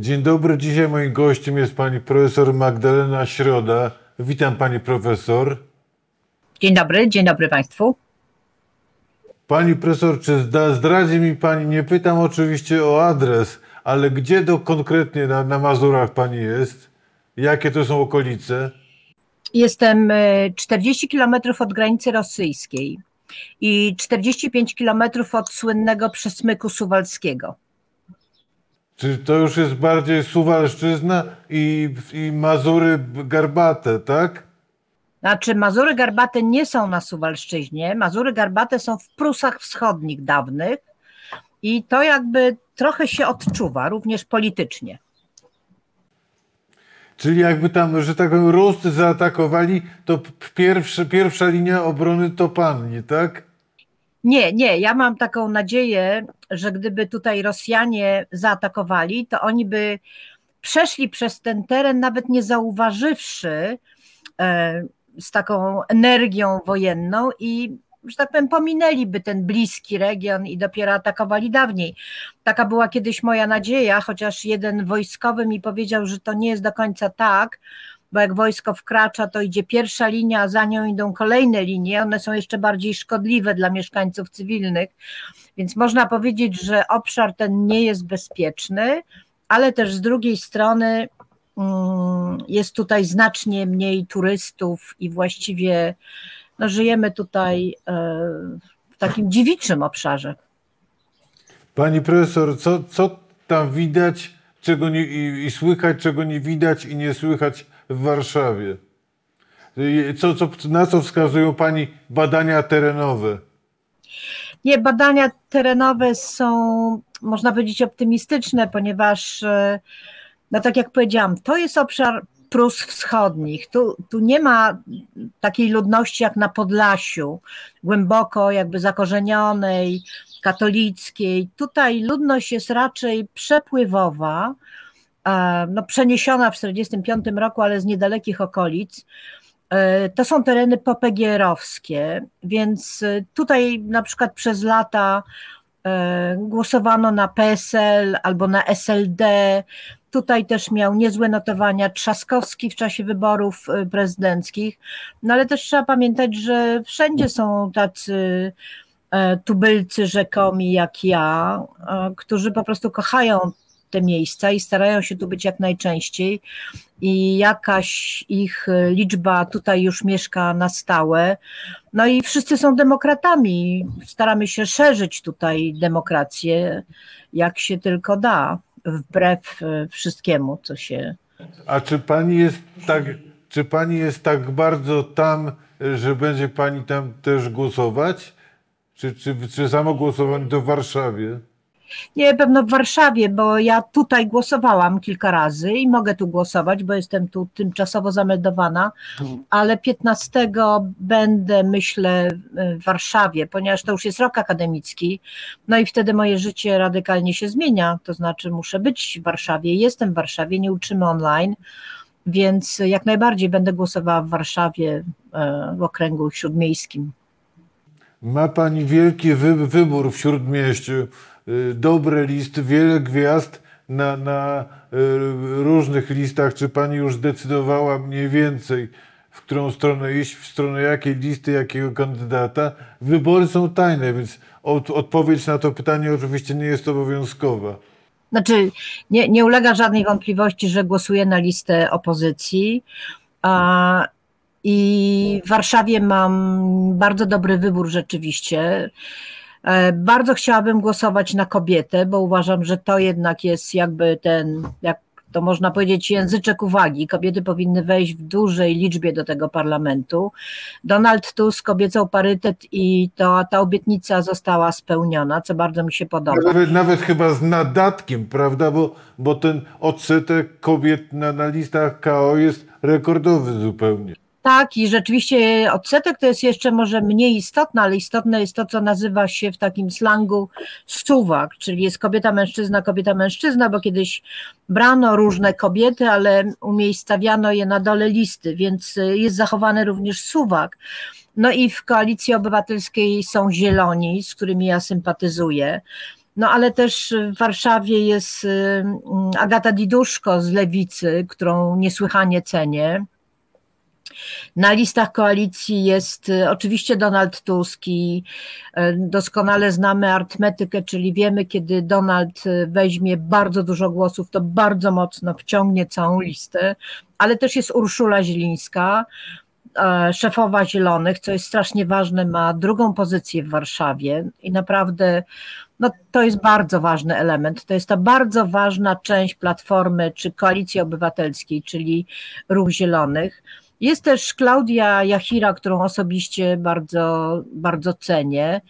Dzień dobry. Dzisiaj moim gościem jest pani profesor Magdalena Środa. Witam pani profesor. Dzień dobry, dzień dobry Państwu. Pani profesor, czy zda, zdradzi mi pani, nie pytam oczywiście o adres, ale gdzie do konkretnie na, na Mazurach pani jest? Jakie to są okolice? Jestem 40 e, kilometrów od granicy rosyjskiej i 45 kilometrów od słynnego przesmyku suwalskiego. Czy to już jest bardziej Suwalszczyzna i, i Mazury Garbate, tak? Znaczy, Mazury Garbate nie są na Suwalszczyźnie. Mazury Garbate są w Prusach Wschodnich dawnych i to jakby trochę się odczuwa, również politycznie. Czyli jakby tam, że tak powiem, Ruscy zaatakowali, to pierwszy, pierwsza linia obrony to panni, tak? Nie, nie. Ja mam taką nadzieję, że gdyby tutaj Rosjanie zaatakowali, to oni by przeszli przez ten teren, nawet nie zauważywszy e, z taką energią wojenną i że tak powiem, pominęliby ten bliski region i dopiero atakowali dawniej. Taka była kiedyś moja nadzieja, chociaż jeden wojskowy mi powiedział, że to nie jest do końca tak, bo jak wojsko wkracza, to idzie pierwsza linia, a za nią idą kolejne linie. One są jeszcze bardziej szkodliwe dla mieszkańców cywilnych, więc można powiedzieć, że obszar ten nie jest bezpieczny, ale też z drugiej strony mm, jest tutaj znacznie mniej turystów i właściwie no, żyjemy tutaj e, w takim dziewiczym obszarze. Pani profesor, co, co tam widać czego nie, i, i słychać, czego nie widać i nie słychać w Warszawie? Co, co, na co wskazują Pani badania terenowe? Nie, badania terenowe są, można powiedzieć, optymistyczne, ponieważ, e, no tak jak powiedziałam, to jest obszar Prus Wschodnich. Tu, tu nie ma takiej ludności jak na Podlasiu, głęboko jakby zakorzenionej, katolickiej. Tutaj ludność jest raczej przepływowa, no, przeniesiona w 1945 roku, ale z niedalekich okolic. E, to są tereny popegierowskie, więc tutaj na przykład przez lata e, głosowano na PSL albo na SLD. Tutaj też miał niezłe notowania Trzaskowski w czasie wyborów prezydenckich, no ale też trzeba pamiętać, że wszędzie są tacy E, tubylcy rzekomi jak ja, e, którzy po prostu kochają te miejsca i starają się tu być jak najczęściej i jakaś ich liczba tutaj już mieszka na stałe. No i wszyscy są demokratami. Staramy się szerzyć tutaj demokrację, jak się tylko da, wbrew e, wszystkiemu, co się. A czy pani jest tak, czy pani jest tak bardzo tam, że będzie pani tam też głosować? Czy, czy, czy samo głosowanie to w Warszawie? Nie, pewno w Warszawie, bo ja tutaj głosowałam kilka razy i mogę tu głosować, bo jestem tu tymczasowo zameldowana, ale 15 będę, myślę, w Warszawie, ponieważ to już jest rok akademicki, no i wtedy moje życie radykalnie się zmienia, to znaczy muszę być w Warszawie, jestem w Warszawie, nie uczymy online, więc jak najbardziej będę głosowała w Warszawie e, w okręgu śródmiejskim. Ma pani wielki wy wybór w śródmieściu, dobre listy, wiele gwiazd na, na y, różnych listach. Czy pani już zdecydowała mniej więcej, w którą stronę iść, w stronę jakiej listy, jakiego kandydata? Wybory są tajne, więc od, odpowiedź na to pytanie oczywiście nie jest obowiązkowa. Znaczy, nie, nie ulega żadnej wątpliwości, że głosuję na listę opozycji. A i w Warszawie mam bardzo dobry wybór rzeczywiście. E, bardzo chciałabym głosować na kobietę, bo uważam, że to jednak jest jakby ten, jak to można powiedzieć, języczek uwagi. Kobiety powinny wejść w dużej liczbie do tego parlamentu. Donald Tusk obiecał parytet i to, ta obietnica została spełniona, co bardzo mi się podoba. Nawet, nawet chyba z nadatkiem, prawda? Bo, bo ten odsetek kobiet na, na listach KO jest rekordowy zupełnie. Tak, i rzeczywiście odsetek to jest jeszcze może mniej istotne, ale istotne jest to, co nazywa się w takim slangu suwak, czyli jest kobieta, mężczyzna, kobieta, mężczyzna, bo kiedyś brano różne kobiety, ale umiejscawiano je na dole listy, więc jest zachowany również suwak. No i w koalicji obywatelskiej są zieloni, z którymi ja sympatyzuję. No ale też w Warszawie jest y, Agata Diduszko z Lewicy, którą niesłychanie cenię. Na listach koalicji jest y, oczywiście Donald Tusk i y, doskonale znamy arytmetykę, czyli wiemy, kiedy Donald y, weźmie bardzo dużo głosów, to bardzo mocno wciągnie całą listę, ale też jest Urszula Zielińska, szefowa Zielonych, co jest strasznie ważne, ma drugą pozycję w Warszawie i naprawdę no, to jest bardzo ważny element. To jest ta bardzo ważna część Platformy czy Koalicji Obywatelskiej, czyli Ruch Zielonych. Jest też Klaudia Jachira, którą osobiście bardzo, bardzo cenię,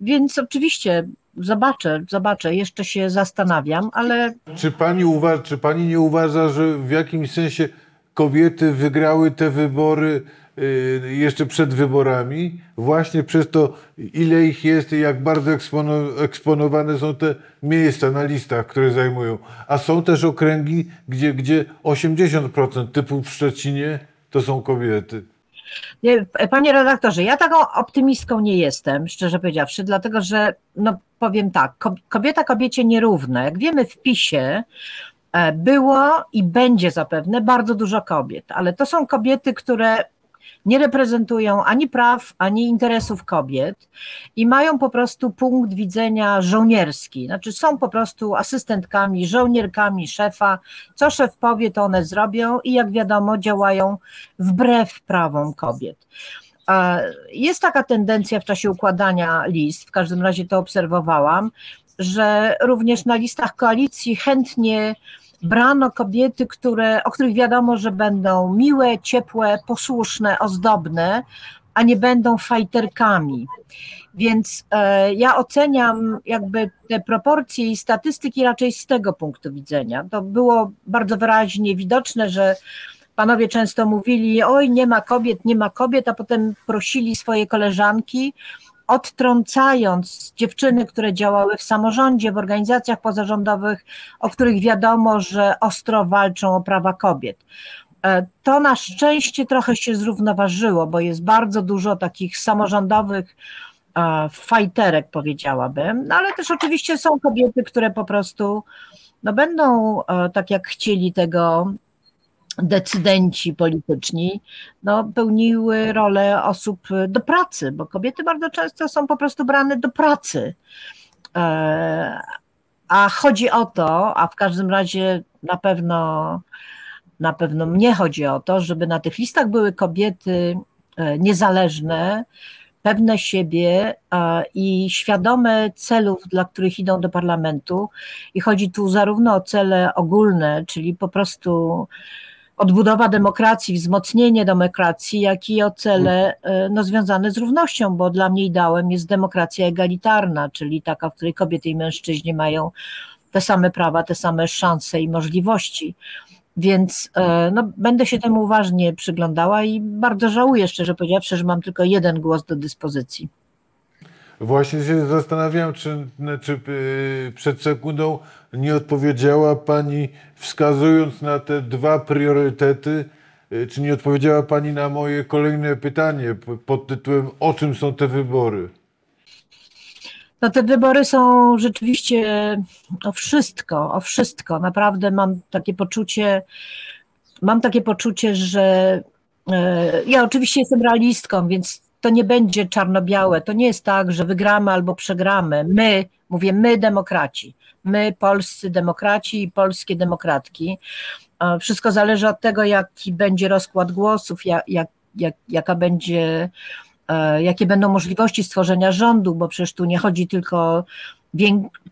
więc oczywiście zobaczę, zobaczę, jeszcze się zastanawiam, ale... Czy pani, uważa, czy pani nie uważa, że w jakimś sensie kobiety wygrały te wybory y, jeszcze przed wyborami, właśnie przez to, ile ich jest i jak bardzo ekspono, eksponowane są te miejsca na listach, które zajmują. A są też okręgi, gdzie, gdzie 80% typu w Szczecinie to są kobiety. Nie, panie redaktorze, ja taką optymistką nie jestem, szczerze powiedziawszy, dlatego że, no powiem tak, kobieta kobiecie nierówna. Jak wiemy w PiSie e, było i będzie zapewne bardzo dużo kobiet, ale to są kobiety, które nie reprezentują ani praw, ani interesów kobiet i mają po prostu punkt widzenia żołnierski. Znaczy są po prostu asystentkami, żołnierkami szefa. Co szef powie, to one zrobią i jak wiadomo, działają wbrew prawom kobiet. Jest taka tendencja w czasie układania list, w każdym razie to obserwowałam, że również na listach koalicji chętnie brano kobiety, które, o których wiadomo, że będą miłe, ciepłe, posłuszne, ozdobne, a nie będą fajterkami. Więc e, ja oceniam jakby te proporcje i statystyki raczej z tego punktu widzenia. To było bardzo wyraźnie widoczne, że panowie często mówili: Oj, nie ma kobiet, nie ma kobiet, a potem prosili swoje koleżanki odtrącając dziewczyny, które działały w samorządzie, w organizacjach pozarządowych, o których wiadomo, że ostro walczą o prawa kobiet. E, to na szczęście trochę się zrównoważyło, bo jest bardzo dużo takich samorządowych e, fajterek, powiedziałabym, no ale też oczywiście są kobiety, które po prostu no, będą e, tak jak chcieli tego decydenci polityczni no, pełniły rolę osób do pracy, bo kobiety bardzo często są po prostu brane do pracy. E, a chodzi o to, a w każdym razie na pewno, na pewno mnie chodzi o to, żeby na tych listach były kobiety e, niezależne, pewne siebie e, i świadome celów, dla których idą do parlamentu. I chodzi tu zarówno o cele ogólne, czyli po prostu odbudowa demokracji, wzmocnienie demokracji, jak i o cele e, no, związane z równością, bo dla mnie ideałem jest demokracja egalitarna, czyli taka, w której kobiety i mężczyźni mają te same prawa, te same szanse i możliwości. Więc e, no, będę się temu uważnie przyglądała i bardzo żałuję, szczerze powiedziawszy, że mam tylko jeden głos do dyspozycji. Właśnie się zastanawiam, czy, czy y, przed sekundą nie odpowiedziała Pani, wskazując na te dwa priorytety, y, czy nie odpowiedziała Pani na moje kolejne pytanie pod tytułem O czym są te wybory? No te wybory są rzeczywiście o wszystko, o wszystko. Naprawdę mam takie poczucie, mam takie poczucie, że e, ja oczywiście jestem realistką, więc to nie będzie czarno-białe. To nie jest tak, że wygramy albo przegramy. My, mówię my demokraci, my polscy demokraci i polskie demokratki. Wszystko zależy od tego, jaki będzie rozkład głosów, jak, jak, jak, jaka będzie, e, jakie będą możliwości stworzenia rządu, bo przecież tu nie chodzi tylko o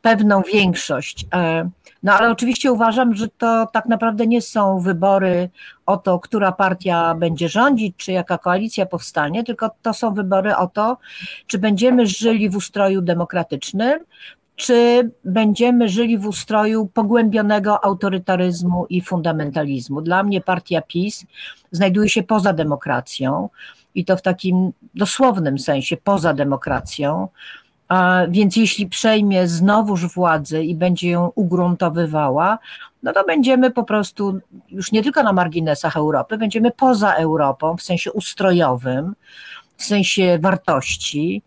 pewną większość. No ale oczywiście uważam, że to tak naprawdę nie są wybory o to, która partia będzie rządzić, czy jaka koalicja powstanie, tylko to są wybory o to, czy będziemy żyli w ustroju demokratycznym, czy będziemy żyli w ustroju pogłębionego autorytaryzmu i fundamentalizmu. Dla mnie partia PiS znajduje się poza demokracją i to w takim dosłownym sensie poza demokracją. Więc jeśli przejmie znowuż władzę i będzie ją ugruntowywała, no to będziemy po prostu już nie tylko na marginesach Europy, będziemy poza Europą w sensie ustrojowym, w sensie wartości.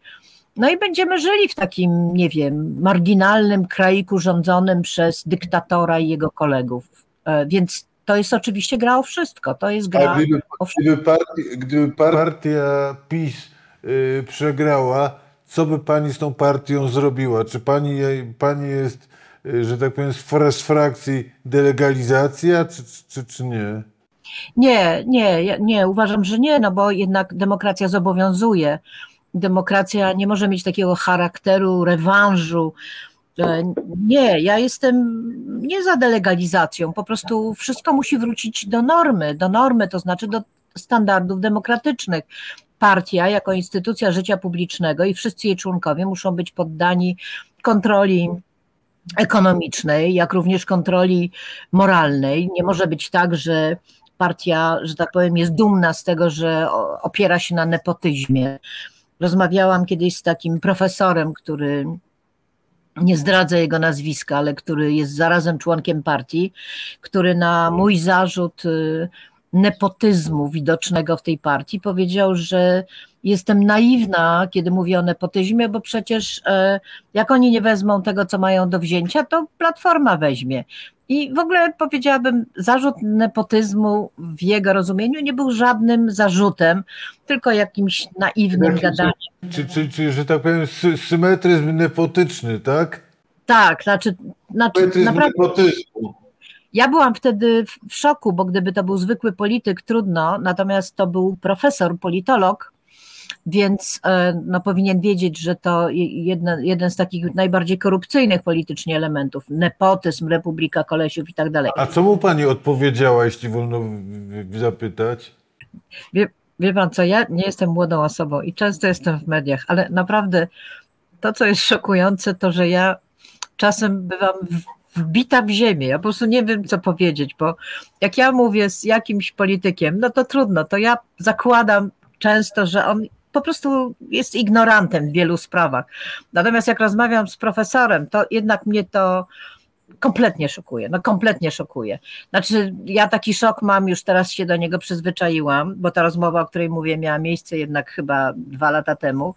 No i będziemy żyli w takim, nie wiem, marginalnym kraiku rządzonym przez dyktatora i jego kolegów. E, Więc to jest oczywiście gra o wszystko. To jest A gra gdyby, o wszystko. gdyby, partia, gdyby partia PiS y, przegrała, co by pani z tą partią zrobiła? Czy pani, pani jest, y, że tak powiem, z, fra- z frakcji delegalizacja, czy, czy, czy nie? Nie, nie, nie, uważam, że nie, no bo jednak demokracja zobowiązuje. Demokracja nie może mieć takiego charakteru rewanżu. E, Nie, ja jestem nie za delegalizacją, po prostu wszystko musi wrócić do normy, do normy, to znaczy do standardów demokratycznych. Partia jako instytucja życia publicznego i wszyscy jej członkowie muszą być poddani kontroli ekonomicznej, jak również kontroli moralnej. Nie może być tak, że partia, że tak powiem, jest dumna z tego, że opiera się na nepotyzmie. Rozmawiałam kiedyś z takim profesorem, który nie zdradzę jego nazwiska, ale który jest zarazem członkiem partii, który na mój zarzut y, nepotyzmu widocznego w tej partii powiedział, że jestem naiwna, kiedy mówię o nepotyzmie, bo przecież e, jak oni nie wezmą tego, co mają do wzięcia, to platforma weźmie. I w ogóle powiedziałabym, zarzut nepotyzmu w jego rozumieniu nie był żadnym zarzutem, tylko jakimś naiwnym Jakim- gadaniem. Czy, czy, czy że tak powiem, sy, symetryzm nepotyczny, tak? Tak, znaczy, znaczy Symetryzm naprawdę nepotyzmu. Ja byłam wtedy w- szoku, bo gdyby to był zwykły polityk, trudno, natomiast to był profesor, politolog, więc e, no, powinien wiedzieć, że to jedna, jeden z takich najbardziej korupcyjnych politycznie elementów, nepotyzm, republika kolesiów i tak dalej. A co mu pani odpowiedziała, jeśli wolno zapytać? Wie, wie pan co, ja nie jestem młodą osobą i często jestem w mediach, ale naprawdę to, co jest szokujące, to że ja czasem bywam w- wbita w ziemię. Ja po prostu nie wiem, co powiedzieć, bo jak ja mówię z jakimś politykiem, no to trudno, to ja zakładam często, że on po prostu jest ignorantem w wielu sprawach. Natomiast jak rozmawiam z profesorem, to jednak mnie to kompletnie szokuje, no kompletnie szokuje. Znaczy, ja taki szok mam, już teraz się do niego przyzwyczaiłam, bo ta rozmowa, o której mówię, miała miejsce jednak chyba dwa lata temu.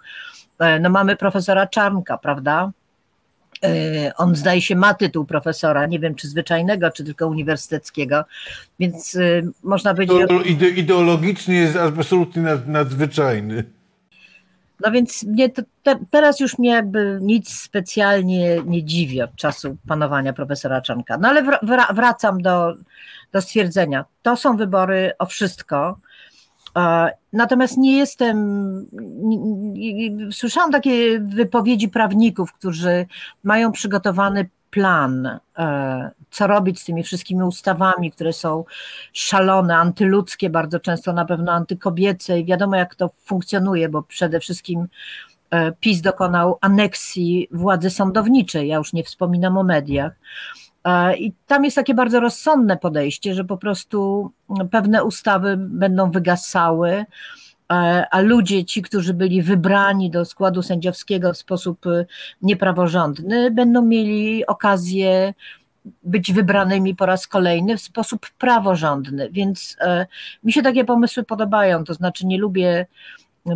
E, No mamy profesora Czarnka, prawda? E, On zdaje się ma tytuł profesora, nie wiem czy zwyczajnego, czy tylko uniwersyteckiego, więc e, można powiedzieć, To ide, ideologicznie jest absolutnie nad, nadzwyczajny. No więc mnie to, te, teraz już mnie jakby nic specjalnie nie dziwi od czasu panowania profesora Czanka. No ale wra, wracam do, do stwierdzenia. To są wybory o wszystko. Natomiast nie jestem. Słyszałam takie wypowiedzi prawników, którzy mają przygotowany plan, e, co robić z tymi wszystkimi ustawami, które są szalone, antyludzkie, bardzo często na pewno antykobiece i wiadomo jak to funkcjonuje, bo przede wszystkim e, PiS dokonał aneksji władzy sądowniczej, ja już nie wspominam o mediach. E, I tam jest takie bardzo rozsądne podejście, że po prostu pewne ustawy będą wygasały, e, a ludzie, ci, którzy byli wybrani do składu sędziowskiego w sposób e, niepraworządny, będą mieli okazję być wybranymi po raz kolejny w sposób praworządny. Więc mi się takie pomysły podobają, to znaczy nie lubię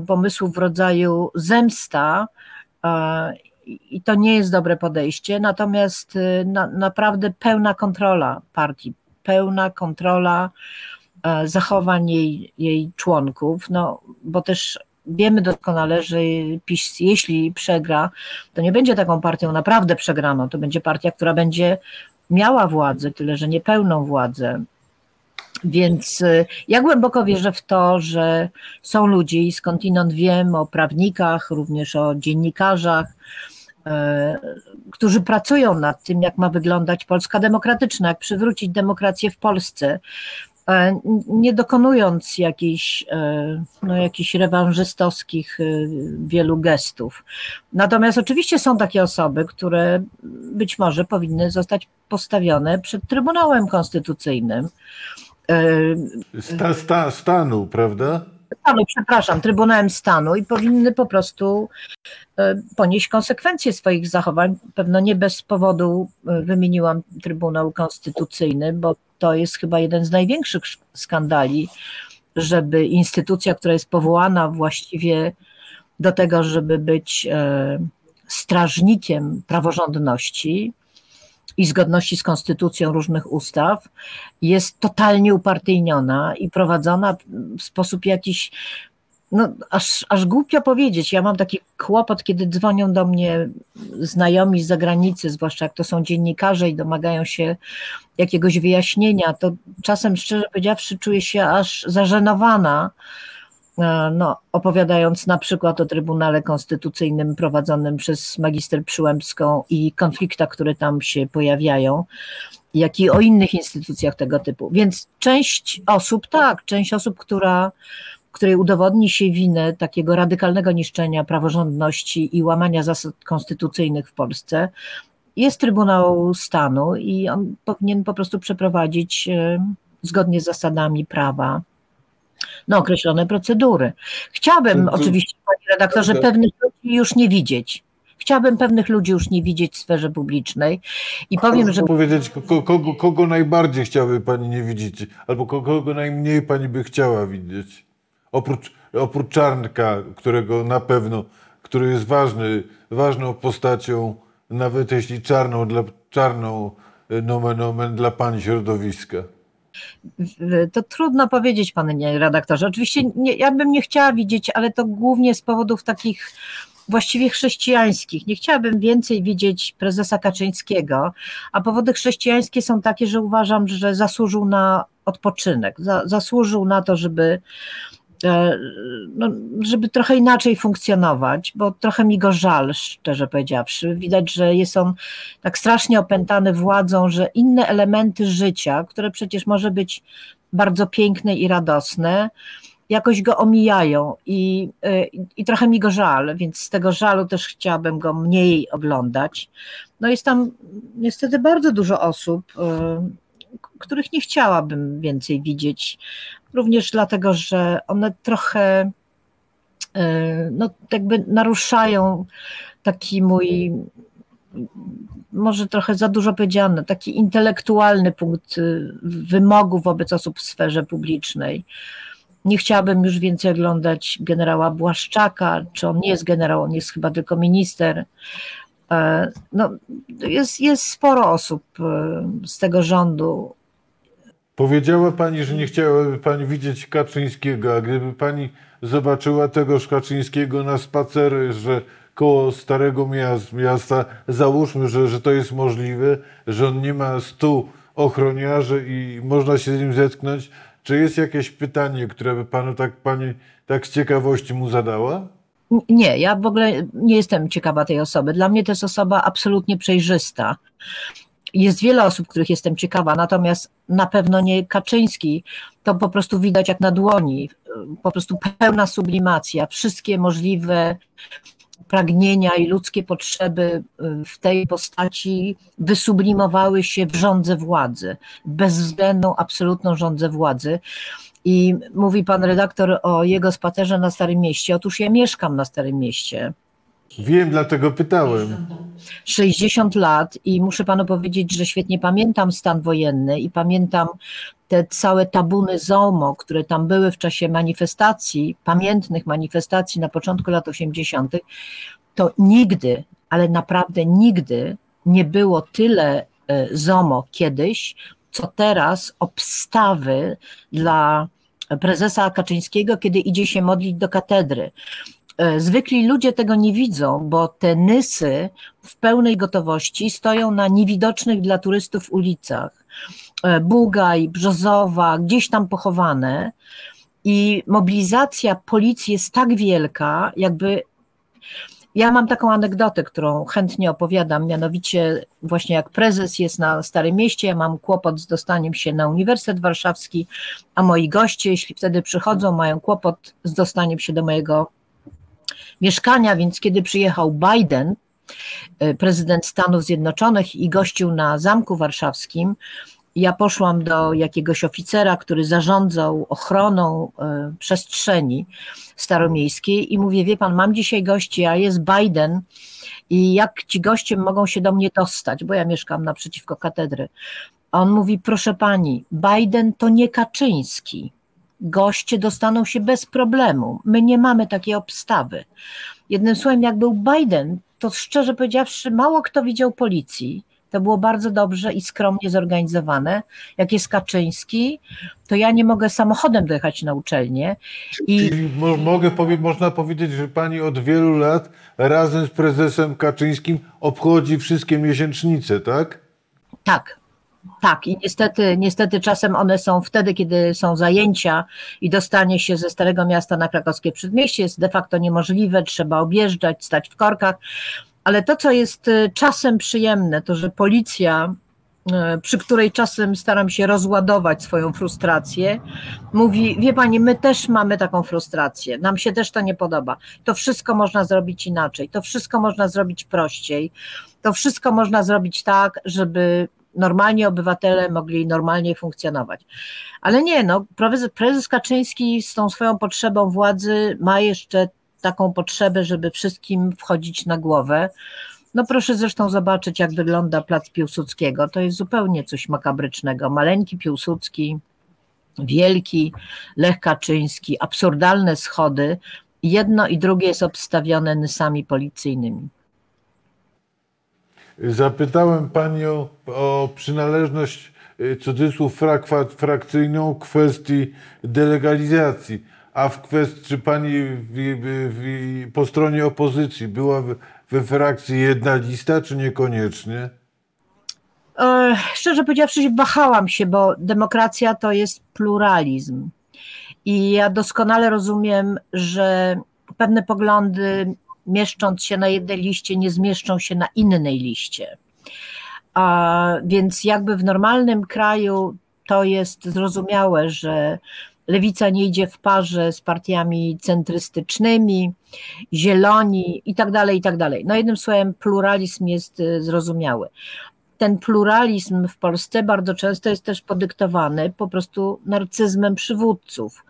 pomysłów w rodzaju zemsta. I to nie jest dobre podejście, natomiast e, na, naprawdę pełna kontrola partii, pełna kontrola e, zachowań jej, jej członków, no bo też wiemy doskonale, że PiS, jeśli przegra, to nie będzie taką partią naprawdę przegraną, to będzie partia, która będzie miała władzę, tyle że niepełną władzę. Więc y, ja głęboko wierzę w to, że są ludzie i skądinąd wiem o prawnikach, również o dziennikarzach, którzy pracują nad tym, jak ma wyglądać Polska demokratyczna, jak przywrócić demokrację w Polsce, e, nie dokonując jakichś, e, no, jakichś rewanżystowskich e, wielu gestów. Natomiast oczywiście są takie osoby, które być może powinny zostać postawione przed Trybunałem Konstytucyjnym. E, Sta, sta, stanu, prawda? Stanu, przepraszam, Trybunałem Stanu i powinny po prostu e, ponieść konsekwencje swoich zachowań. Pewno nie bez powodu e, wymieniłam Trybunał Konstytucyjny, bo to jest chyba jeden z największych sz- skandali, żeby instytucja, która jest powołana właściwie do tego, żeby być e, strażnikiem praworządności i zgodności z konstytucją różnych ustaw, jest totalnie upartyjniona i prowadzona w sposób jakiś no, aż, aż głupio powiedzieć. Ja mam taki kłopot, kiedy dzwonią do mnie znajomi z zagranicy, zwłaszcza jak to są dziennikarze i domagają się jakiegoś wyjaśnienia, to czasem, szczerze powiedziawszy, czuję się aż zażenowana, no, opowiadając na przykład o Trybunale Konstytucyjnym prowadzonym przez magister Przyłębską i konfliktach, które tam się pojawiają, jak i o innych instytucjach tego typu. Więc część osób, tak, część osób, która której udowodni się winę takiego radykalnego niszczenia praworządności i łamania zasad konstytucyjnych w Polsce, jest Trybunał Stanu i on powinien po prostu przeprowadzić e, zgodnie z zasadami prawa no, określone procedury. Chciałbym to, to, oczywiście, panie redaktorze, to, pewnych ludzi już nie widzieć. Chciałabym pewnych ludzi już nie widzieć w sferze publicznej i powiem, że... powiedzieć, kogo, kogo najbardziej chciałaby pani nie widzieć, albo kogo najmniej pani by chciała widzieć? Oprócz, oprócz Czarnka, którego na pewno, który jest ważny, ważną postacią, nawet jeśli czarną, dla, czarną e, nomen omen dla pani środowiska. To trudno powiedzieć, panie redaktorze. Oczywiście nie, ja bym nie chciała widzieć, ale to głównie z powodów takich właściwie chrześcijańskich. Nie chciałabym więcej widzieć prezesa Kaczyńskiego, a powody chrześcijańskie są takie, że uważam, że zasłużył na odpoczynek, za, zasłużył na to, żeby no, żeby trochę inaczej funkcjonować, bo trochę mi go żal, szczerze powiedziawszy. Widać, że jest on tak strasznie opętany władzą, że inne elementy życia, które przecież może być bardzo piękne i radosne, jakoś go omijają i, e, i trochę mi go żal, więc z tego żalu też chciałabym go mniej oglądać. No jest tam niestety bardzo dużo osób, e, których nie chciałabym więcej widzieć, również dlatego, że one trochę e, no, jakby naruszają taki mój, może trochę za dużo powiedziane, taki intelektualny punkt y, wymogu wobec osób w sferze publicznej. Nie chciałabym już więcej oglądać generała Błaszczaka, czy on nie jest generał, on jest chyba tylko minister. E, no, jest, jest sporo osób e, z tego rządu, Powiedziała pani, że nie chciałaby pani widzieć Kaczyńskiego, a gdyby pani zobaczyła tegoż Kaczyńskiego na spacery, że koło Starego Miasta, załóżmy, że, że to jest możliwe, że on nie ma stu ochroniarzy i można się z nim zetknąć, czy jest jakieś pytanie, które by panu tak, pani tak z ciekawości mu zadała? Nie, ja w ogóle nie jestem ciekawa tej osoby. Dla mnie to jest osoba absolutnie przejrzysta. Jest wiele osób, których jestem ciekawa, natomiast na pewno nie Kaczyński. To po prostu widać jak na dłoni. Po prostu pełna sublimacja. Wszystkie możliwe pragnienia i ludzkie potrzeby y, w tej postaci wysublimowały się w rządze władzy, bezwzględną, absolutną rządzę władzy. I mówi pan redaktor o jego spacerze na Starym Mieście. Otóż ja mieszkam na Starym Mieście. Wiem, dlatego pytałem. 60 lat i muszę panu powiedzieć, że świetnie pamiętam stan wojenny i pamiętam te całe tabuny ZOMO, które tam były w czasie manifestacji, pamiętnych manifestacji na początku lat 80., to nigdy, ale naprawdę nigdy nie było tyle e, ZOMO kiedyś, co teraz obstawy dla prezesa Kaczyńskiego, kiedy idzie się modlić do katedry. E, zwykli ludzie tego nie widzą, bo te nysy w pełnej gotowości stoją na niewidocznych dla turystów ulicach. E, Bugaj, Brzozowa, gdzieś tam pochowane. I mobilizacja policji jest tak wielka, jakby. Ja mam taką anegdotę, którą chętnie opowiadam, mianowicie właśnie jak prezes jest na Starym Mieście, ja mam kłopot z dostaniem się na Uniwersytet Warszawski, a moi goście, jeśli wtedy przychodzą, mają kłopot z dostaniem się do mojego mieszkania, więc kiedy przyjechał Biden, e, prezydent Stanów Zjednoczonych i gościł na Zamku Warszawskim, ja poszłam do jakiegoś oficera, który zarządzał ochroną e, przestrzeni staromiejskiej i mówię, wie pan, mam dzisiaj gości, a jest Biden i jak ci goście mogą się do mnie dostać, bo ja mieszkam naprzeciwko katedry. On mówi, proszę pani, Biden to nie Kaczyński. Goście dostaną się bez problemu. My nie mamy takiej obstawy. Jednym słowem, jak był Biden, to szczerze powiedziawszy, mało kto widział policji. To było bardzo dobrze i skromnie zorganizowane. Jak jest Kaczyński, to ja nie mogę samochodem dojechać na uczelnię. I mo, mogę powie, można powiedzieć, że pani od wielu lat razem z prezesem Kaczyńskim obchodzi wszystkie miesięcznice, tak? tak, tak. I niestety, niestety czasem one są wtedy, kiedy są zajęcia i dostanie się ze Starego Miasta na krakowskie przedmieście jest de facto niemożliwe, trzeba objeżdżać, stać w korkach. Ale to, co jest y, czasem przyjemne, to że policja, y, przy której czasem staram się rozładować swoją frustrację, mówi: Wie pani, my też mamy taką frustrację, nam się też to nie podoba. To wszystko można zrobić inaczej, to wszystko można zrobić prościej, to wszystko można zrobić tak, żeby normalni obywatele mogli normalnie funkcjonować. Ale nie, no, prezes, prezes Kaczyński z tą swoją potrzebą władzy ma jeszcze taką potrzebę, żeby wszystkim wchodzić na głowę. No proszę zresztą zobaczyć, jak wygląda plac Piłsudskiego. To jest zupełnie coś makabrycznego. Maleńki Piłsudski, wielki Lech Kaczyński, absurdalne schody. Jedno i drugie jest obstawione nysami policyjnymi. Zapytałem panią o przynależność, y, cudzysłów, frak, frakcyjną kwestii delegalizacji. A w kwestii, czy pani w, w, po stronie opozycji była we frakcji jedna lista, czy niekoniecznie? E, szczerze powiedziawszy, wahałam się, bo demokracja to jest pluralizm. I ja doskonale rozumiem, że pewne poglądy, mieszcząc się na jednej liście, nie zmieszczą się na innej liście. A więc jakby w normalnym kraju to jest zrozumiałe, że lewica nie idzie w parze z partiami centrystycznymi, zieloni i tak dalej, i tak dalej. No jednym słowem, pluralizm jest y, zrozumiały. Ten pluralizm w Polsce bardzo często jest też podyktowany po prostu narcyzmem przywódców.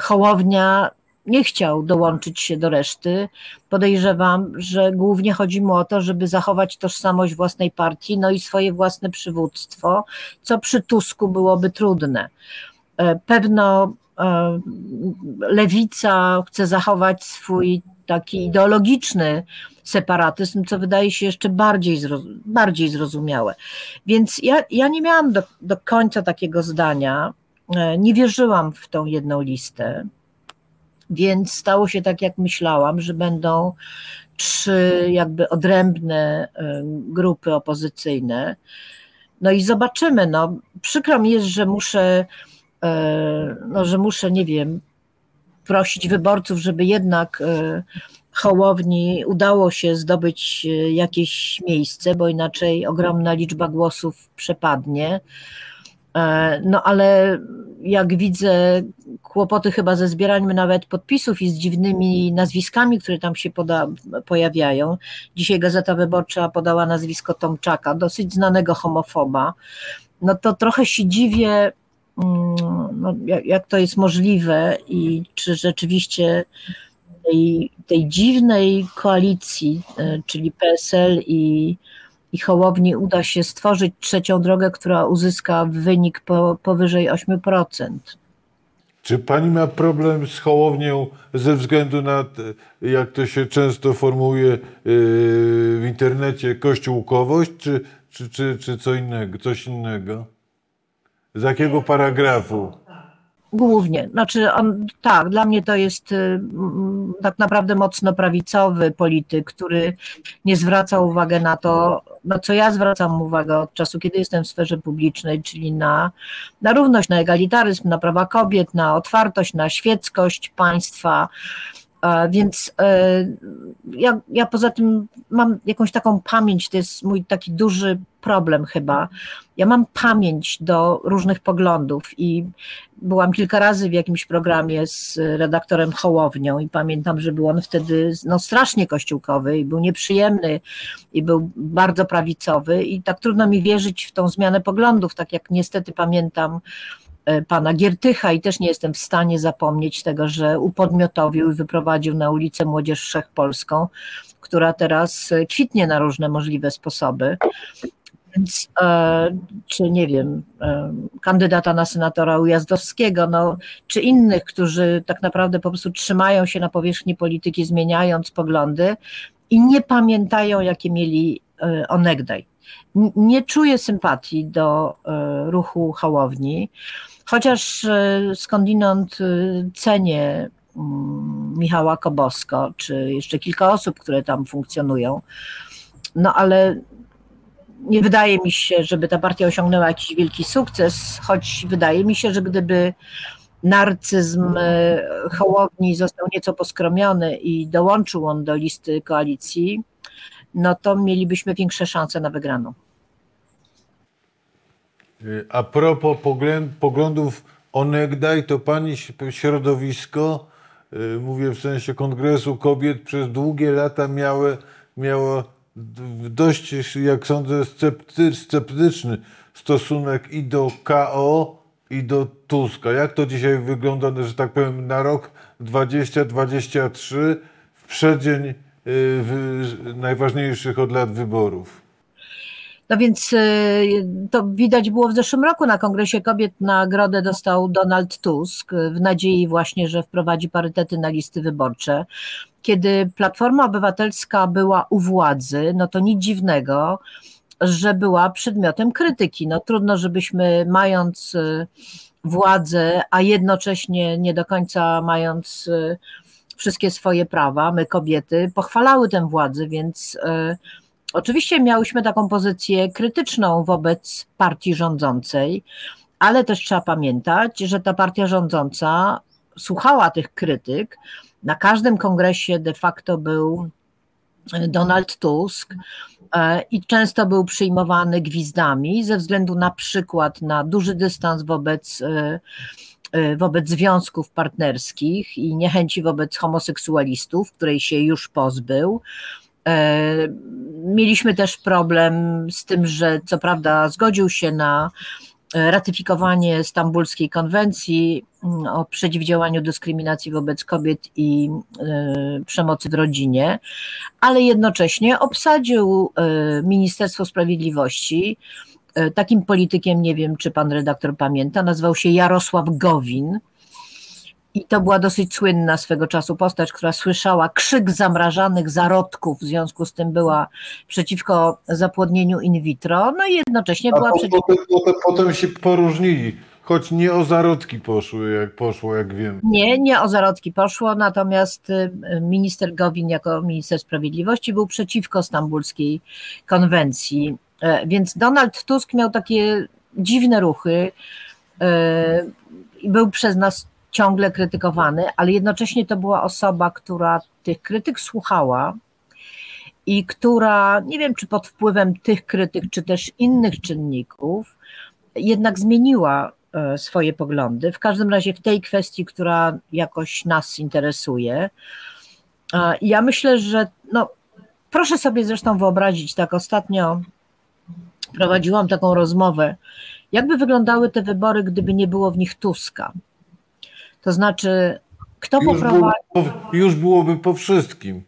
Hołownia nie chciał dołączyć się do reszty. Podejrzewam, że głównie chodzi mu o to, żeby zachować tożsamość własnej partii, no i swoje własne przywództwo, co przy Tusku byłoby trudne. E, pewno e, lewica chce zachować swój taki ideologiczny separatyzm, co wydaje się jeszcze bardziej, bardziej zrozumiałe. Więc ja, ja nie miałam do, do końca takiego zdania, e, nie wierzyłam w tą jedną listę, więc stało się tak, jak myślałam, że będą trzy jakby odrębne grupy opozycyjne. No i zobaczymy. No, przykro mi jest, że muszę E, no, że muszę, nie wiem, prosić wyborców, żeby jednak e, Hołowni udało się zdobyć e, jakieś miejsce, bo inaczej ogromna liczba głosów przepadnie. No ale jak widzę kłopoty chyba ze zbieraniem nawet podpisów i z dziwnymi nazwiskami, które tam się poda, pojawiają. Dzisiaj Gazeta Wyborcza podała nazwisko Tomczaka, dosyć znanego homofoba. No to trochę się dziwię, Mm, no, jak, jak to jest możliwe i czy rzeczywiście tej, tej dziwnej koalicji, e, czyli PSL i, i Hołowni uda się stworzyć trzecią drogę, która uzyska wynik po, powyżej 8%. Czy pani ma problem z Hołownią ze względu na, jak to się często formułuje e, w internecie, kościółkowość, czy, czy, czy, czy co innego, coś innego? Z jakiego paragrafu? Głównie, znaczy on, tak, dla mnie to jest y, tak naprawdę mocno prawicowy polityk, który nie zwraca uwagi na to, na co ja zwracam uwagę od czasu, kiedy jestem w sferze publicznej, czyli na, na równość, na egalitaryzm, na prawa kobiet, na otwartość, na świeckość państwa, więc e, ja, ja poza tym mam jakąś taką pamięć, to jest mój taki duży problem chyba. Ja mam pamięć do różnych poglądów i byłam kilka razy w jakimś programie z redaktorem Hołownią i pamiętam, że był on wtedy no, strasznie kościółkowy i był nieprzyjemny i był bardzo prawicowy i tak trudno mi wierzyć w tą zmianę poglądów, tak jak niestety pamiętam E, pana Giertycha i też nie jestem w stanie zapomnieć tego, że upodmiotowił i wyprowadził na ulicę Młodzież Wszechpolską, która teraz kwitnie na różne możliwe sposoby. Więc, e, czy nie wiem, e, kandydata na senatora Ujazdowskiego, no, czy innych, którzy tak naprawdę po prostu trzymają się na powierzchni polityki, zmieniając poglądy i nie pamiętają, jakie mieli e, onegdaj. Nie czuję sympatii do ruchu Hołowni, chociaż skądinąd cenię mm, Michała Kobosko, czy jeszcze kilka osób, które tam funkcjonują. No ale nie wydaje mi się, żeby ta partia osiągnęła jakiś wielki sukces, choć wydaje mi się, że gdyby narcyzm e, Hołowni został nieco poskromiony i dołączył on do listy koalicji, no to mielibyśmy większe szanse na wygraną. Y, A propos poglądów onegdaj, to pani środowisko, y, mówię w sensie Kongresu Kobiet, przez długie lata miało, miało dość, jak sądzę, scepty, sceptyczny stosunek i do KO, i do Tuska. Jak to dzisiaj wygląda, że tak powiem, na rok 2023, w przeddzień y, najważniejszych od lat wyborów? No więc y, to widać było w zeszłym roku na Kongresie Kobiet. Nagrodę dostał Donald Tusk y, w nadziei właśnie, że wprowadzi parytety na listy wyborcze. Kiedy Platforma Obywatelska była u władzy, no to nic dziwnego, że była przedmiotem krytyki. No trudno, żebyśmy mając y, władzę, a jednocześnie nie do końca mając y, wszystkie swoje prawa, my kobiety, pochwalały tę władzę, więc y, Oczywiście miałyśmy taką pozycję krytyczną wobec partii rządzącej, ale też trzeba pamiętać, że ta partia rządząca słuchała tych krytyk. Na każdym kongresie de facto był Donald Tusk e, i często był przyjmowany gwizdami ze względu na przykład na duży dystans wobec, e, e, wobec związków partnerskich i niechęci wobec homoseksualistów, której się już pozbył. E, Mieliśmy też problem z tym, że co prawda zgodził się na e, ratyfikowanie Stambulskiej Konwencji mm, o przeciwdziałaniu dyskryminacji wobec kobiet i e, przemocy w rodzinie, ale jednocześnie obsadził e, Ministerstwo Sprawiedliwości e, takim politykiem, nie wiem czy pan redaktor pamięta, nazywał się Jarosław Gowin. I to była dosyć słynna swego czasu postać, która słyszała krzyk zamrażanych zarodków, w związku z tym była przeciwko zapłodnieniu in vitro, no i jednocześnie A była przeciwko. potem, potem, potem się poróżnili, choć nie o zarodki poszły, jak poszło, jak wiem. Nie, nie o zarodki poszło, natomiast y, minister Gowin jako minister sprawiedliwości był przeciwko stambulskiej konwencji. E, Więc Donald Tusk miał takie dziwne ruchy e, i był przez nas ciągle krytykowany, ale jednocześnie to była osoba, która tych krytyk słuchała i która, nie wiem czy pod wpływem tych krytyk, czy też innych czynników, jednak zmieniła e, swoje poglądy. W każdym razie w tej kwestii, która jakoś nas interesuje. E, Ja myślę, że no, proszę sobie zresztą wyobrazić, tak ostatnio prowadziłam taką rozmowę, jakby wyglądały te wybory, gdyby nie było w nich Tuska. To znaczy, kto Już, było, już byłoby po wszystkim.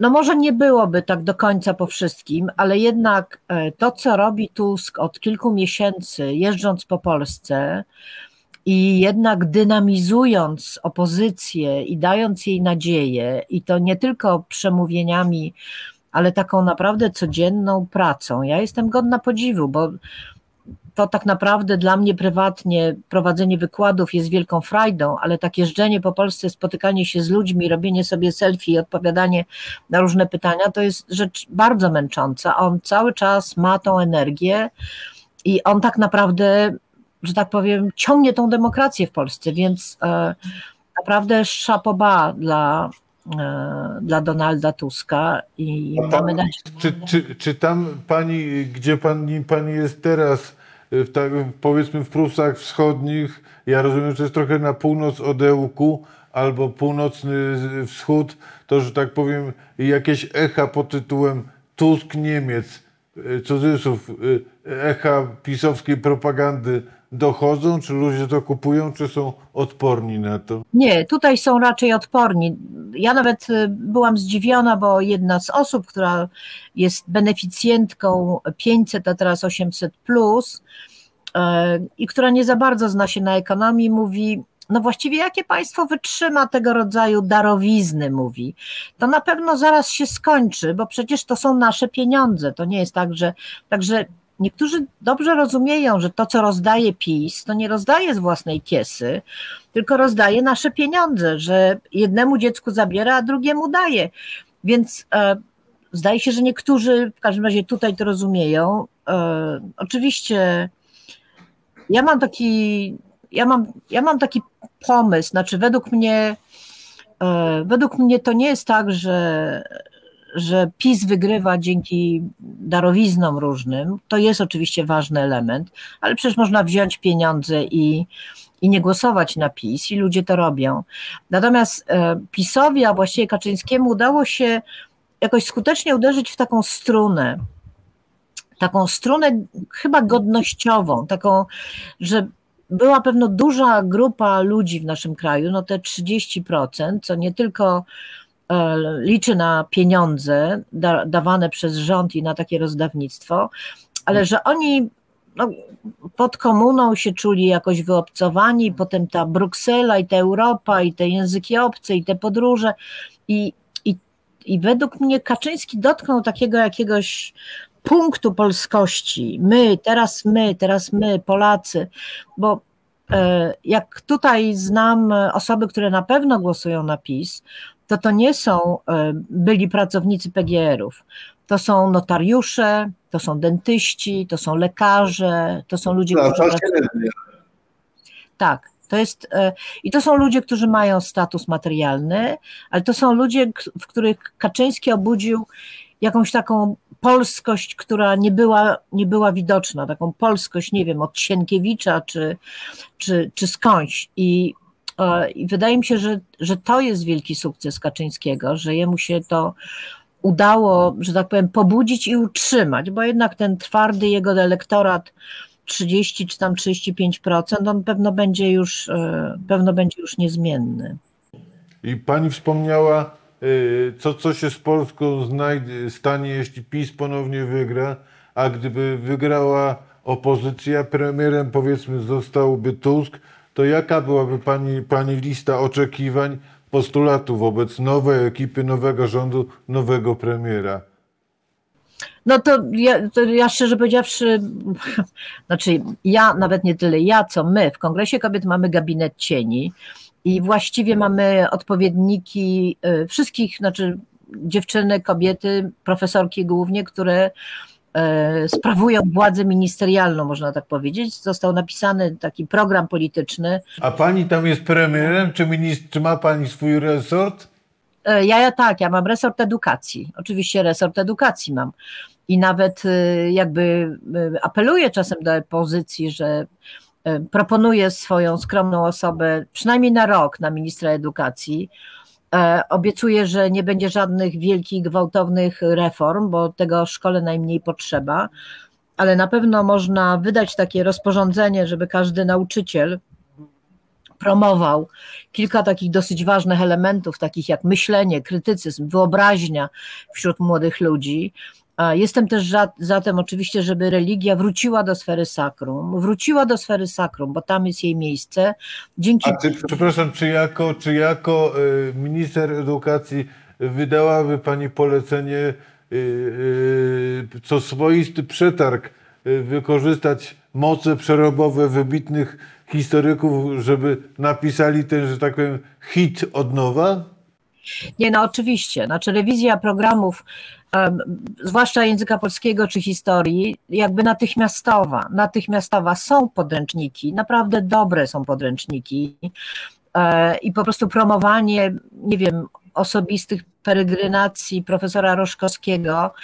No może nie byłoby tak do końca po wszystkim, ale jednak e, to, co robi Tusk od kilku miesięcy, jeżdżąc po Polsce i jednak dynamizując opozycję i dając jej nadzieję, i to nie tylko przemówieniami, ale taką naprawdę codzienną pracą. Ja jestem godna podziwu, bo to tak naprawdę dla mnie prywatnie prowadzenie wykładów jest wielką frajdą, ale tak jeżdżenie po Polsce, spotykanie się z ludźmi, robienie sobie selfie i odpowiadanie na różne pytania, to jest rzecz bardzo męcząca. On cały czas ma tą energię i on tak naprawdę, że tak powiem, ciągnie tą demokrację w Polsce, więc e, naprawdę szapoba dla, e, dla Donalda Tuska i tam- mamy nadzieję, Czy, czy, czy tam pani, gdzie pani, pani jest teraz, w tak, powiedzmy w Prusach Wschodnich, ja rozumiem, że jest trochę na północ od Ełku, albo północny wschód, to, że tak powiem, jakieś echa pod tytułem Tusk Niemiec, y, cudzysłów, y, echa pisowskiej propagandy dochodzą, czy ludzie to kupują, czy są odporni na to? Nie, tutaj są raczej odporni. ja nawet y, byłam zdziwiona, bo jedna z osób, która jest beneficjentką 500, a teraz 800 plus e, i która nie za bardzo zna się na ekonomii, mówi, no właściwie jakie państwo wytrzyma tego rodzaju darowizny, mówi, to na pewno zaraz się skończy, bo przecież to są nasze pieniądze, to nie jest tak, że, także niektórzy dobrze rozumieją, że to, co rozdaje PiS, to nie rozdaje z własnej kiesy, tylko rozdaje nasze pieniądze, że jednemu dziecku zabiera, a drugiemu daje. Więc e, zdaje się, że niektórzy w każdym razie tutaj to rozumieją. E, oczywiście ja mam taki, ja mam, ja mam taki pomysł, znaczy według mnie, e, według mnie to nie jest tak, że, że PiS wygrywa dzięki darowiznom różnym. To jest oczywiście ważny element, ale przecież można wziąć pieniądze i, i nie głosować na PiS i ludzie to robią. Natomiast e, PiSowi, a właściwie Kaczyńskiemu udało się jakoś skutecznie uderzyć w taką strunę, taką strunę chyba godnościową, taką, że była pewno duża grupa ludzi w naszym kraju, no te 30%, co nie tylko liczy na pieniądze da, dawane przez rząd i na takie rozdawnictwo, ale że oni no, pod komuną się czuli jakoś wyobcowani, potem ta Bruksela i ta Europa i te języki obce i te podróże i, i, i według mnie Kaczyński dotknął takiego jakiegoś punktu polskości. My, teraz my, teraz my, Polacy, bo e, jak tutaj znam osoby, które na pewno głosują na PiS, to to nie są e, byli pracownicy PGR-ów. To są notariusze, to są dentyści, to są lekarze, to są ludzie, No, którzy. pracują- średnio. Tak, to jest. e, I to są ludzie, którzy mają status materialny, ale to są ludzie, w których Kaczyński obudził jakąś taką polskość, która nie była, nie była widoczna, taką polskość, nie wiem, od Sienkiewicza czy, czy, czy skądś. I, I wydaje mi się, że, że to jest wielki sukces Kaczyńskiego, że jemu się to udało, że tak powiem, pobudzić i utrzymać, bo jednak ten twardy jego elektorat 30 czy tam 35%, on pewno będzie już, e, pewno będzie już niezmienny. I pani wspomniała, y, co, co się z Polską znajdzie, stanie, jeśli PiS ponownie wygra, a gdyby wygrała opozycja, premierem powiedzmy zostałby Tusk, to jaka byłaby pani, pani lista oczekiwań, postulatów wobec nowej ekipy, nowego rządu, nowego premiera? No to ja, to ja szczerze powiedziawszy, znaczy ja nawet nie tyle ja, co my w Kongresie Kobiet mamy gabinet cieni i właściwie mamy odpowiedniki y, wszystkich, znaczy dziewczyny, kobiety, profesorki głównie, które sprawują władzę ministerialną, można tak powiedzieć. Został napisany taki program polityczny, A pani tam jest premierem, czy, ministr, czy ma pani swój resort? E, Ja, ja tak, ja mam resort edukacji. Oczywiście resort edukacji mam. I nawet y, jakby apeluję czasem do opozycji, że proponuję swoją skromną osobę przynajmniej na rok na ministra edukacji. E, Obiecuję, że nie będzie żadnych wielkich, gwałtownych reform, bo tego szkole najmniej potrzeba, ale na pewno można wydać takie rozporządzenie, żeby każdy nauczyciel promował kilka takich dosyć ważnych elementów, takich jak myślenie, krytycyzm, wyobraźnia wśród młodych ludzi. Jestem też za, za tym oczywiście, żeby religia wróciła do sfery sakrum, wróciła do sfery sakrum, bo tam jest jej miejsce. Dzięki A czy Przepraszam, czy jako, czy jako y, minister edukacji wydałaby Pani polecenie, y, y, co swoisty przetarg, wykorzystać moce przerobowe wybitnych historyków, żeby napisali ten, że tak powiem, hit od nowa? Nie, no oczywiście. Znaczy rewizja programów, zwłaszcza języka polskiego czy historii, jakby natychmiastowa. Natychmiastowa. Są podręczniki, naprawdę dobre są podręczniki e, i po prostu promowanie, nie wiem, osobistych peregrynacji profesora Roszkowskiego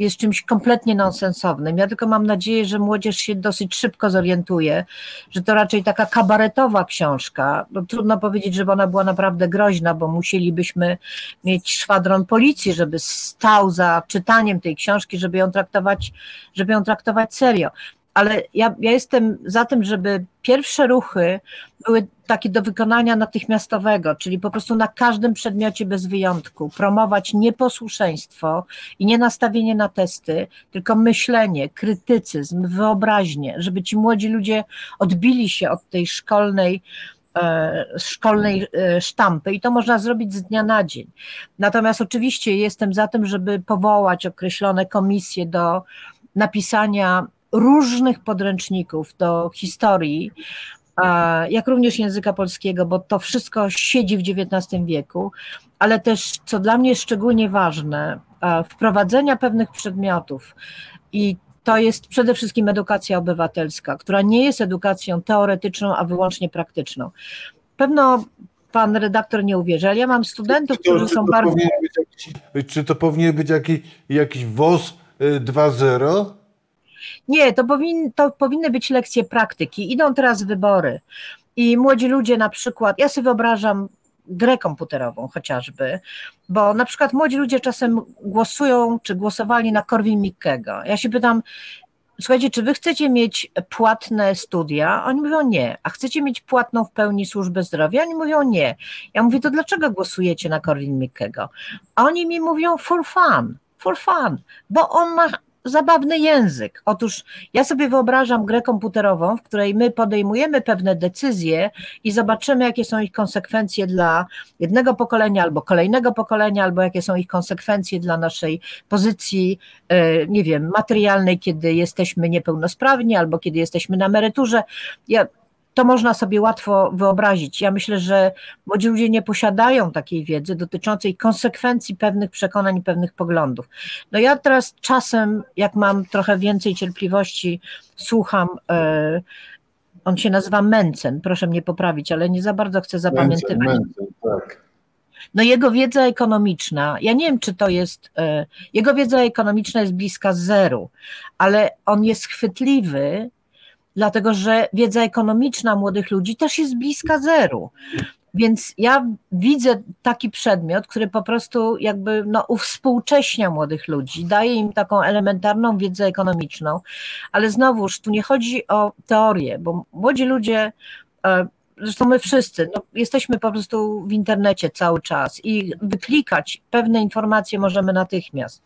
jest czymś kompletnie nonsensownym. Ja tylko mam nadzieję, że młodzież się dosyć szybko zorientuje, że to raczej taka kabaretowa książka. No, trudno powiedzieć, żeby ona była naprawdę groźna, bo musielibyśmy mieć szwadron policji, żeby stał za czytaniem tej książki, żeby ją traktować, żeby ją traktować serio. Ale ja, ja jestem za tym, żeby pierwsze ruchy były takie do wykonania natychmiastowego, czyli po prostu na każdym przedmiocie bez wyjątku promować nieposłuszeństwo i nie nastawienie na testy, tylko myślenie, krytycyzm, wyobraźnię, żeby ci młodzi ludzie odbili się od tej szkolnej e, szkolnej e, sztampy i to można zrobić z dnia na dzień. Natomiast oczywiście jestem za tym, żeby powołać określone komisje do napisania różnych podręczników do historii, jak również języka polskiego, bo to wszystko siedzi w XIX wieku, ale też, co dla mnie szczególnie ważne, wprowadzenia pewnych przedmiotów i to jest przede wszystkim edukacja obywatelska, która nie jest edukacją teoretyczną, a wyłącznie praktyczną. Pewno pan redaktor nie uwierzy, ale ja mam studentów, to- którzy są bardzo. powinien być Czy to powinien być jakiś, jakiś WOS y, 2.0? Nie, to, powin, to powinny być lekcje praktyki. Idą teraz wybory i młodzi ludzie na przykład, ja sobie wyobrażam grę komputerową chociażby, bo na przykład młodzi ludzie czasem głosują, czy głosowali na Korwin Mikkego. Ja się pytam, słuchajcie, czy wy chcecie mieć płatne studia? Oni mówią nie. A chcecie mieć płatną w pełni służbę zdrowia? Oni mówią nie. Ja mówię, to dlaczego głosujecie na Korwin Mikkego? A oni mi mówią for fun, for fun, bo on ma zabawny język. Otóż ja sobie wyobrażam grę komputerową, w której my podejmujemy pewne decyzje i zobaczymy, jakie są ich konsekwencje dla jednego pokolenia albo kolejnego pokolenia, albo jakie są ich konsekwencje dla naszej pozycji, e, nie wiem, materialnej, kiedy jesteśmy niepełnosprawni albo kiedy jesteśmy na emeryturze. Ja, to można sobie łatwo wyobrazić. Ja myślę, że młodzi ludzie nie posiadają takiej wiedzy dotyczącej konsekwencji pewnych przekonań, pewnych poglądów. No ja teraz czasem, jak mam trochę więcej cierpliwości, słucham. e, On się nazywa Mencen, proszę mnie poprawić, ale nie za bardzo chcę zapamiętywać. Męcen, tak. No jego wiedza ekonomiczna, ja nie wiem, czy to jest, e, jego wiedza ekonomiczna jest bliska zeru, ale on jest chwytliwy, dlatego że wiedza ekonomiczna młodych ludzi też jest bliska zeru. Więc ja widzę taki przedmiot, który po prostu jakby no, uwspółcześnia młodych ludzi, daje im taką elementarną wiedzę ekonomiczną, ale znowuż tu nie chodzi o teorię, bo młodzi ludzie e, zresztą my wszyscy, no, jesteśmy po prostu w internecie cały czas i wyklikać pewne informacje możemy natychmiast.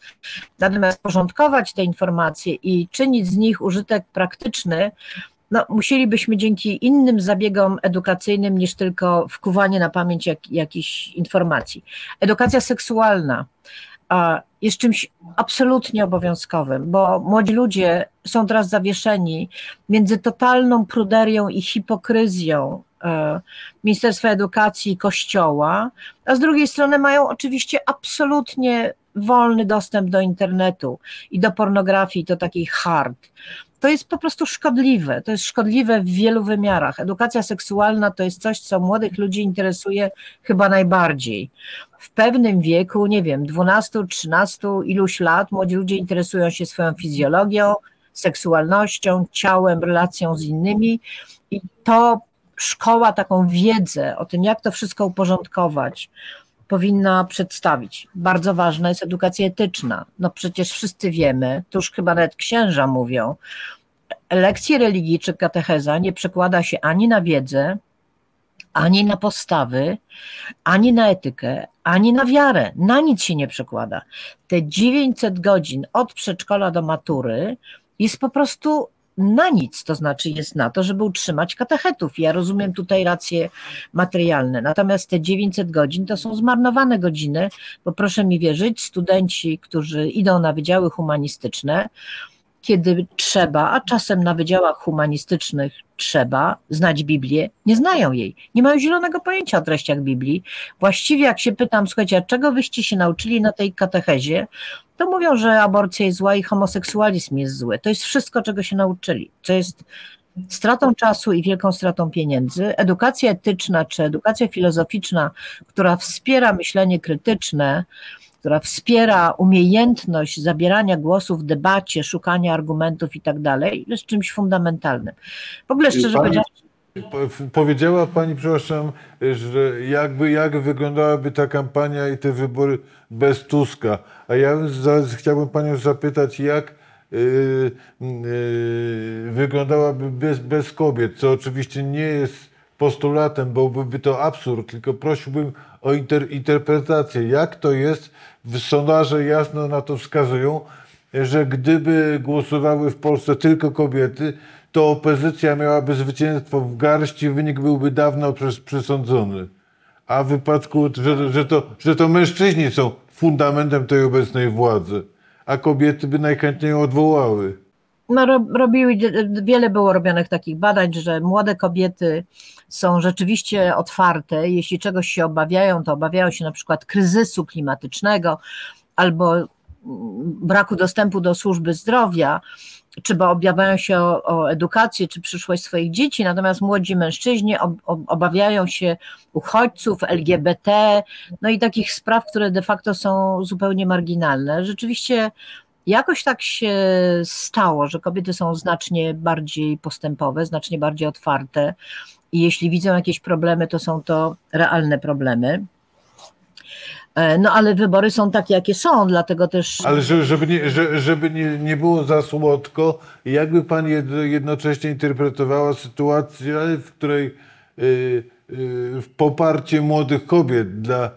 Natomiast porządkować te informacje i czynić z nich użytek praktyczny, no, musielibyśmy dzięki innym zabiegom edukacyjnym niż tylko wkuwanie na pamięć jak, jakichś informacji. Edukacja seksualna jest czymś absolutnie obowiązkowym, bo młodzi ludzie są teraz zawieszeni między totalną pruderią i hipokryzją Ministerstwa Edukacji i Kościoła, a z drugiej strony mają oczywiście absolutnie wolny dostęp do internetu i do pornografii, to takiej hard. To jest po prostu szkodliwe. To jest szkodliwe w wielu wymiarach. Edukacja seksualna to jest coś, co młodych ludzi interesuje chyba najbardziej. W pewnym wieku, nie wiem, 12, 13, iluś lat, młodzi ludzie interesują się swoją fizjologią, seksualnością, ciałem, relacją z innymi i to szkoła taką wiedzę o tym, jak to wszystko uporządkować, powinna przedstawić. Bardzo ważna jest edukacja etyczna. No przecież wszyscy wiemy, to już chyba nawet księża mówią, lekcje religii czy katecheza nie przekłada się ani na wiedzę, ani na postawy, ani na etykę, ani na wiarę. Na nic się nie przekłada. Te 900 godzin od przedszkola do matury jest po prostu na nic, to znaczy jest na to, żeby utrzymać katechetów. Ja rozumiem tutaj racje materialne, natomiast te 900 godzin to są zmarnowane godziny, bo proszę mi wierzyć, studenci, którzy idą na wydziały humanistyczne, kiedy trzeba, a czasem na wydziałach humanistycznych trzeba znać Biblię, nie znają jej, nie mają zielonego pojęcia o treściach Biblii. Właściwie jak się pytam, słuchajcie, a czego wyście się nauczyli na tej katechezie, to mówią, że aborcja jest zła i homoseksualizm jest zły. To jest wszystko, czego się nauczyli, co jest stratą czasu i wielką stratą pieniędzy. Edukacja etyczna czy edukacja filozoficzna, która wspiera myślenie krytyczne, która wspiera umiejętność zabierania głosu w debacie, szukania argumentów i tak dalej, jest czymś fundamentalnym. W ogóle szczerze Pani- powiedziawszy, Po- Powiedziała Pani, przepraszam, że jakby jak wyglądałaby ta kampania i te wybory bez Tuska. A ja chciałbym Panią zapytać, jak, y, y, wyglądałaby bez, bez kobiet, co oczywiście nie jest postulatem, bo byłby to absurd, tylko prosiłbym o inter, interpretację. Jak to jest? Sondaże jasno na to wskazują, że gdyby głosowały w Polsce tylko kobiety, to opozycja miałaby zwycięstwo w garści, wynik byłby dawno przez, przesądzony. A w wypadku, że, że, to, że to mężczyźni są fundamentem tej obecnej władzy, a kobiety by najchętniej ją odwołały. No, ro, robiły, wiele było robionych takich badań, że młode kobiety są rzeczywiście otwarte. Jeśli czegoś się obawiają, to obawiają się na przykład kryzysu klimatycznego albo mm, braku dostępu do służby zdrowia, czy obawiają się o, o, edukację, czy przyszłość swoich dzieci, natomiast młodzi mężczyźni ob, ob, obawiają się uchodźców, LGBT, no i takich spraw, które de facto są zupełnie marginalne. Rzeczywiście jakoś tak się stało, że kobiety są znacznie bardziej postępowe, znacznie bardziej otwarte i jeśli widzą jakieś problemy, to są to realne problemy. E, no ale wybory są takie, jakie są, dlatego też. Ale żeby, nie, żeby nie, nie było za słodko, jakby Pani jednocześnie interpretowała sytuację, w której y, y, poparcie młodych kobiet dla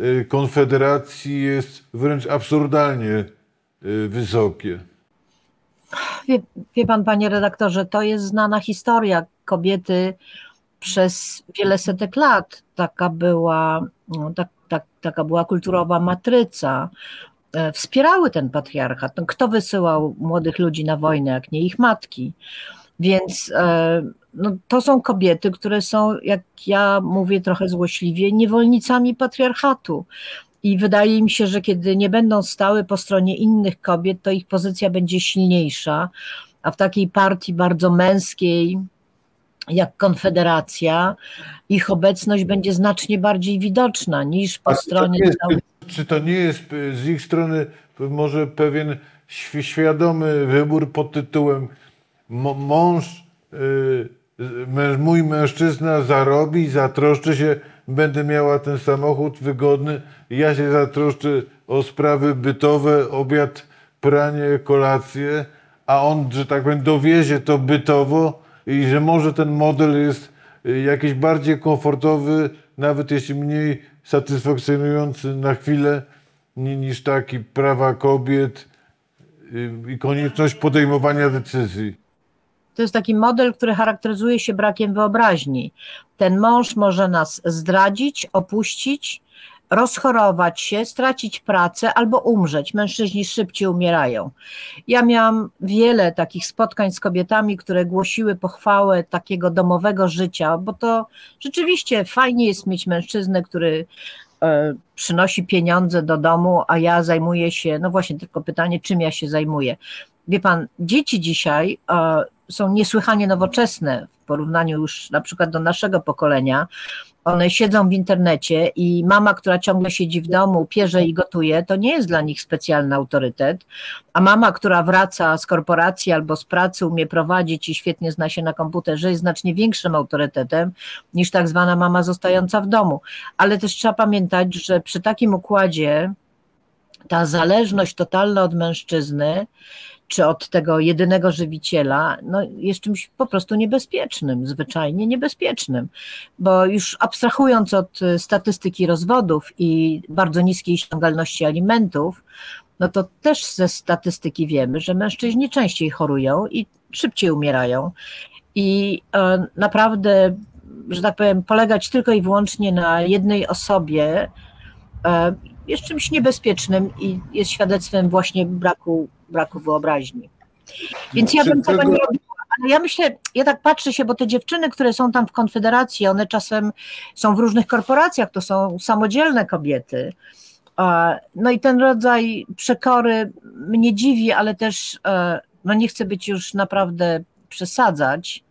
y, Konfederacji jest wręcz absurdalnie wysokie. Wie, wie pan, panie redaktorze, to jest znana historia. Kobiety przez wiele setek lat taka była, no, tak, tak, taka była kulturowa matryca. E, wspierały ten patriarchat. No, kto wysyłał młodych ludzi na wojnę, jak nie ich matki? Więc e, no, to są kobiety, które są, jak ja mówię trochę złośliwie, niewolnicami patriarchatu. I wydaje mi się, że kiedy nie będą stały po stronie innych kobiet, to ich pozycja będzie silniejsza. A w takiej partii bardzo męskiej, jak Konfederacja, ich obecność będzie znacznie bardziej widoczna niż po stronie. To jest, czy to nie jest z ich strony może pewien świadomy wybór pod tytułem mąż, y, mój mężczyzna zarobi, zatroszczy się, będę miała ten samochód wygodny, ja się zatroszczę o sprawy bytowe, obiad, pranie, kolację, a on, że tak powiem, dowiezie to bytowo, i że może ten model jest y, jakiś bardziej komfortowy, nawet jeśli mniej satysfakcjonujący na chwilę niż taki prawa kobiet y, i konieczność podejmowania decyzji. To jest taki model, który charakteryzuje się brakiem wyobraźni. Ten mąż może nas zdradzić, opuścić, rozchorować się, stracić pracę albo umrzeć. Mężczyźni szybciej umierają. Ja miałam wiele takich spotkań z kobietami, które głosiły pochwałę takiego domowego życia, bo to rzeczywiście fajnie jest mieć mężczyznę, który e, przynosi pieniądze do domu, a ja zajmuję się, no właśnie tylko pytanie, czym ja się zajmuję. Wie pan, dzieci dzisiaj e, są niesłychanie nowoczesne w porównaniu już na przykład do naszego pokolenia. One siedzą w internecie i mama, która ciągle siedzi w domu, pierze i gotuje, to nie jest dla nich specjalny autorytet. A mama, która wraca z korporacji albo z pracy, umie prowadzić i świetnie zna się na komputerze, jest znacznie większym autorytetem niż tak zwana mama zostająca w domu. Ale też trzeba pamiętać, że przy takim układzie ta zależność totalna od mężczyzny czy od tego jedynego żywiciela, no jest czymś po prostu niebezpiecznym, zwyczajnie niebezpiecznym, bo już abstrahując od y, statystyki rozwodów i bardzo niskiej ściągalności alimentów, no to też ze statystyki wiemy, że mężczyźni częściej chorują i szybciej umierają. I e, naprawdę, że tak powiem, polegać tylko i wyłącznie na jednej osobie e, jest czymś niebezpiecznym i jest świadectwem właśnie braku braku wyobraźni. Więc ja bym tego nie robiła. Ale ja myślę, ja tak patrzę się, bo te dziewczyny, które są tam w Konfederacji, one czasem są w różnych korporacjach, to są samodzielne kobiety. No i ten rodzaj przekory mnie dziwi, ale też e, no nie chcę być już naprawdę przesadzać,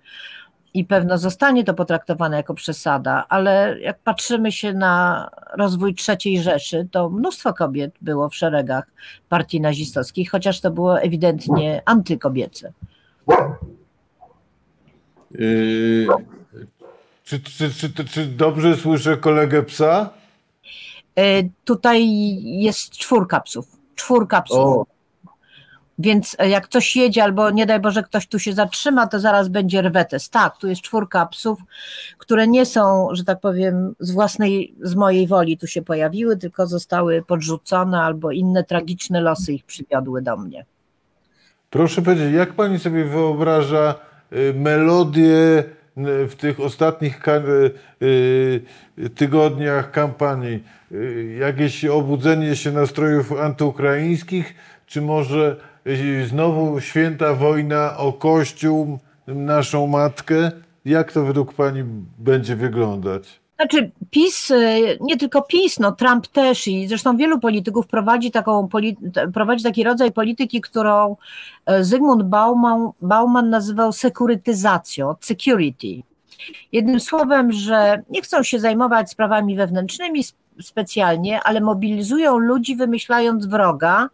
i pewno zostanie to potraktowane jako przesada, ale jak patrzymy się na rozwój III Rzeszy, to mnóstwo kobiet było w szeregach partii nazistowskich, chociaż to było ewidentnie antykobiece. Yy, czy, czy, czy, czy, dobrze słyszę kolegę psa? Yy, tutaj jest czwórka psów. Czwórka psów. O. Więc jak coś jedzie, albo nie daj Boże, ktoś tu się zatrzyma, to zaraz będzie rwetes. Tak, tu jest czwórka psów, które nie są, że tak powiem, z własnej, z mojej woli tu się pojawiły, tylko zostały podrzucone, albo inne tragiczne losy ich przywiodły do mnie. Proszę powiedzieć, jak pani sobie wyobraża y, melodię w tych ostatnich y, y, tygodniach kampanii? Jakieś obudzenie się nastrojów antyukraińskich, czy może znowu święta wojna o Kościół, naszą matkę? Jak to według pani będzie wyglądać? Znaczy PiS, y, nie tylko PiS, no Trump też i zresztą wielu polityków prowadzi, taką, prowadzi taki rodzaj polityki, którą e, Zygmunt Bauman, Bauman nazywał sekurytyzacją, security. Jednym słowem, że nie chcą się zajmować sprawami wewnętrznymi sp- specjalnie, ale mobilizują ludzi wymyślając wroga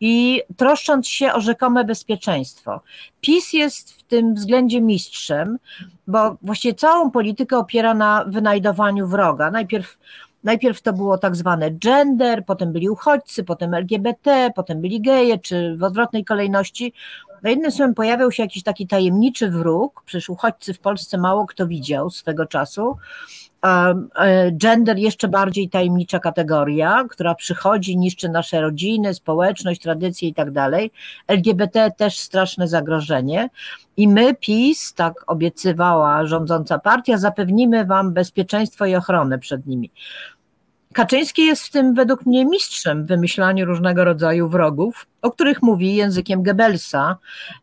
i troszcząc się o rzekome bezpieczeństwo. PiS jest w tym względzie mistrzem, bo właściwie całą politykę opiera na wynajdowaniu wroga. Najpierw, najpierw to było tak zwane gender, potem byli uchodźcy, potem LGBT, potem byli geje, czy w odwrotnej kolejności. No jednym słowem pojawiał się jakiś taki tajemniczy wróg, przecież uchodźcy w Polsce mało kto widział swego czasu, gender jeszcze bardziej tajemnicza kategoria, która przychodzi, niszczy nasze rodziny, społeczność, tradycje i tak dalej. LGBT też straszne zagrożenie. I my, PiS, tak obiecywała rządząca partia, zapewnimy wam bezpieczeństwo i ochronę przed nimi. Kaczyński jest w tym według mnie mistrzem w wymyślaniu różnego rodzaju wrogów, o których mówi językiem Goebbelsa.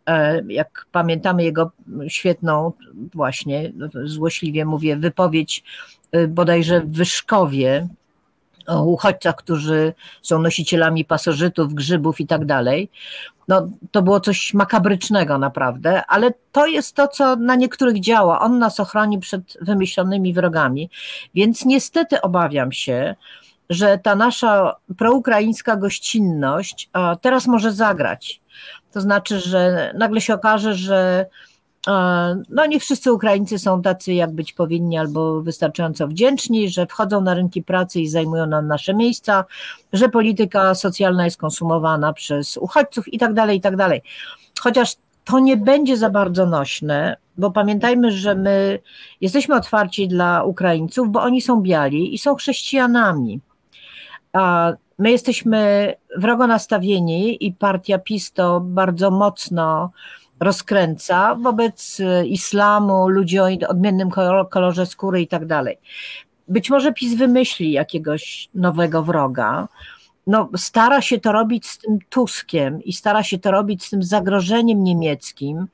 E, Jak pamiętamy jego świetną, właśnie złośliwie mówię, wypowiedź e, bodajże w Wyszkowie o uchodźcach, którzy są nosicielami pasożytów, grzybów i tak dalej. No, to było coś makabrycznego naprawdę, ale to jest to, co na niektórych działa. On nas ochroni przed wymyślonymi wrogami, więc niestety obawiam się, że ta nasza proukraińska gościnność teraz może zagrać. To znaczy, że nagle się okaże, że no nie wszyscy Ukraińcy są tacy, jak być powinni, albo wystarczająco wdzięczni, że wchodzą na rynki pracy i zajmują nam nasze miejsca, że polityka socjalna jest konsumowana przez uchodźców i tak dalej, i tak dalej. Chociaż to nie będzie za bardzo nośne, bo pamiętajmy, że my jesteśmy otwarci dla Ukraińców, bo oni są biali i są chrześcijanami. A my jesteśmy wrogo nastawieni i partia PiS to bardzo mocno rozkręca wobec islamu, ludzi o odmiennym kolorze skóry i tak dalej. Być może PiS wymyśli jakiegoś nowego wroga. No, stara się to robić z tym Tuskiem i stara się to robić z tym zagrożeniem niemieckim,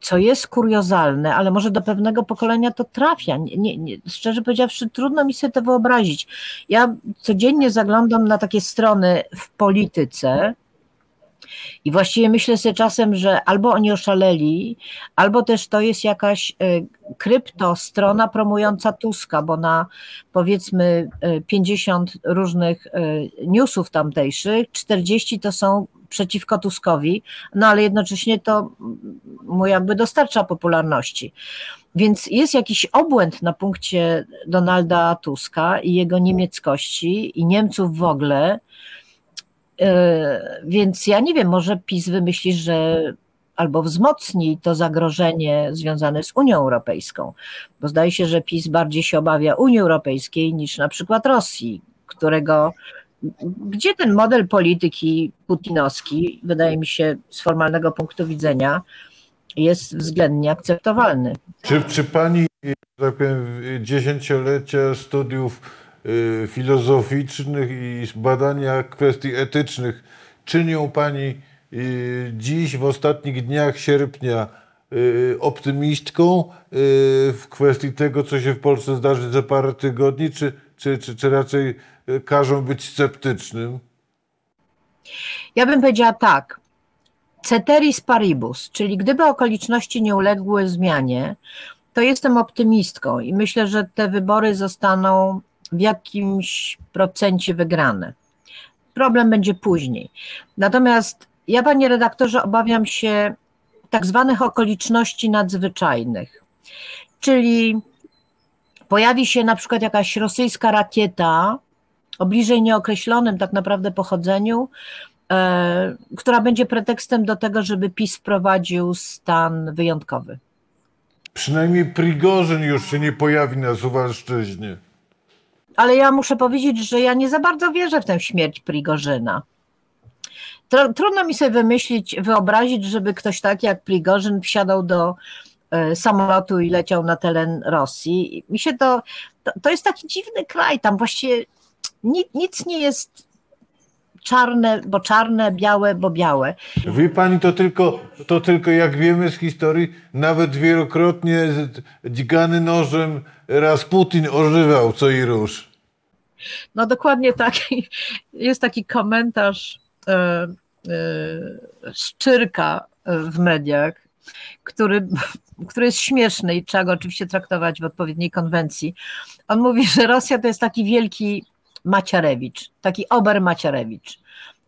co jest kuriozalne, ale może do pewnego pokolenia to trafia. Nie, nie, nie, szczerze powiedziawszy, trudno mi sobie to wyobrazić. Ja codziennie zaglądam na takie strony w polityce i właściwie myślę sobie czasem, że albo oni oszaleli, albo też to jest jakaś kryptostrona promująca Tuska, bo na powiedzmy 50 różnych newsów tamtejszych, 40 to są przeciwko Tuskowi, no ale jednocześnie to mu jakby dostarcza popularności. Więc jest jakiś obłęd na punkcie Donalda Tuska i jego niemieckości i Niemców w ogóle. Więc ja nie wiem, może PiS wymyśli, że albo wzmocni to zagrożenie związane z Unią Europejską, bo zdaje się, że PiS bardziej się obawia Unii Europejskiej niż na przykład Rosji, którego gdzie ten model polityki putinowski, wydaje mi się, z formalnego punktu widzenia, jest względnie akceptowalny. Czy, czy pani, tak powiem, dziesięciolecia studiów filozoficznych i badania kwestii etycznych czynią pani y, dziś, w ostatnich dniach sierpnia, y, optymistką w kwestii tego, co się w Polsce zdarzy za parę tygodni, czy, czy, czy, czy raczej każą być sceptycznym? Ja bym powiedziała tak. Ceteris paribus, czyli gdyby okoliczności nie uległy zmianie, to jestem optymistką i myślę, że te wybory zostaną w jakimś procencie wygrane. Problem będzie później. Natomiast ja, panie redaktorze, obawiam się tak zwanych okoliczności nadzwyczajnych, czyli pojawi się na przykład jakaś rosyjska rakieta o bliżej nieokreślonym tak naprawdę pochodzeniu, e, która będzie pretekstem do tego, żeby PiS wprowadził stan wyjątkowy. Przynajmniej Prigorzyn już się nie pojawi na Suwalszczyźnie. Ale ja muszę powiedzieć, że ja nie za bardzo wierzę w tę śmierć Prigorzyna. Trudno mi sobie wymyślić, wyobrazić, żeby ktoś taki jak Prigorzyn wsiadał do e, samolotu i leciał na teren Rosji. Mi się to, to, to jest taki dziwny kraj, tam właściwie nic, nic nie jest czarne, bo czarne, białe, bo białe. Wie pani, to tylko, to tylko jak wiemy z historii, nawet wielokrotnie dźgany nożem Rasputin ożywał co i róż. No dokładnie tak. Jest taki komentarz e, e, Szczyrka w mediach, który, który jest śmieszny i trzeba go oczywiście traktować w odpowiedniej konwencji. On mówi, że Rosja to jest taki wielki Maciarewicz, taki ober Maciarewicz,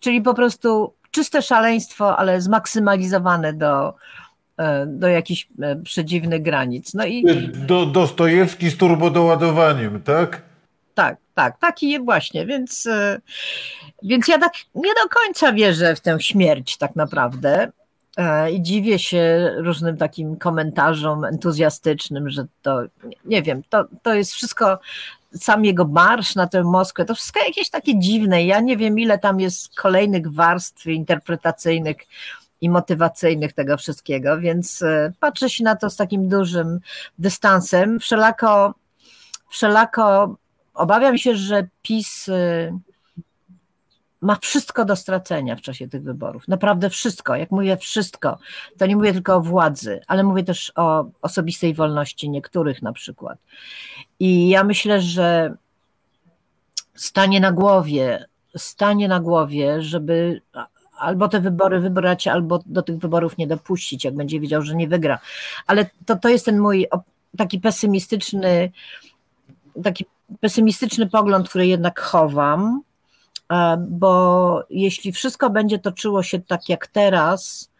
czyli po prostu czyste szaleństwo, ale zmaksymalizowane do, e, do jakichś e, przedziwnych granic. No i Do, Dostojewski z turbodoładowaniem, tak? tak, tak, taki właśnie, więc, e, więc ja tak nie do końca wierzę w tę śmierć tak naprawdę i dziwię się różnym takim komentarzom entuzjastycznym, że to, nie- nie wiem, to, to jest wszystko, sam jego marsz na tę Moskwę, to wszystko jakieś takie dziwne, ja nie wiem ile tam jest kolejnych warstw interpretacyjnych i motywacyjnych tego wszystkiego, więc e, patrzę się na to z takim dużym dystansem, wszelako wszelako obawiam się, że PiS y, ma wszystko do stracenia w czasie tych wyborów. Naprawdę wszystko. Jak mówię wszystko, to nie mówię tylko o władzy, ale mówię też o osobistej wolności niektórych na przykład. I ja myślę, że stanie na głowie, stanie na głowie, żeby albo te wybory wybrać, albo do tych wyborów nie dopuścić, jak będzie wiedział, że nie wygra. Ale to, to jest ten mój taki pesymistyczny, taki pesymistyczny pogląd, który jednak chowam, bo jeśli wszystko będzie toczyło się tak jak teraz,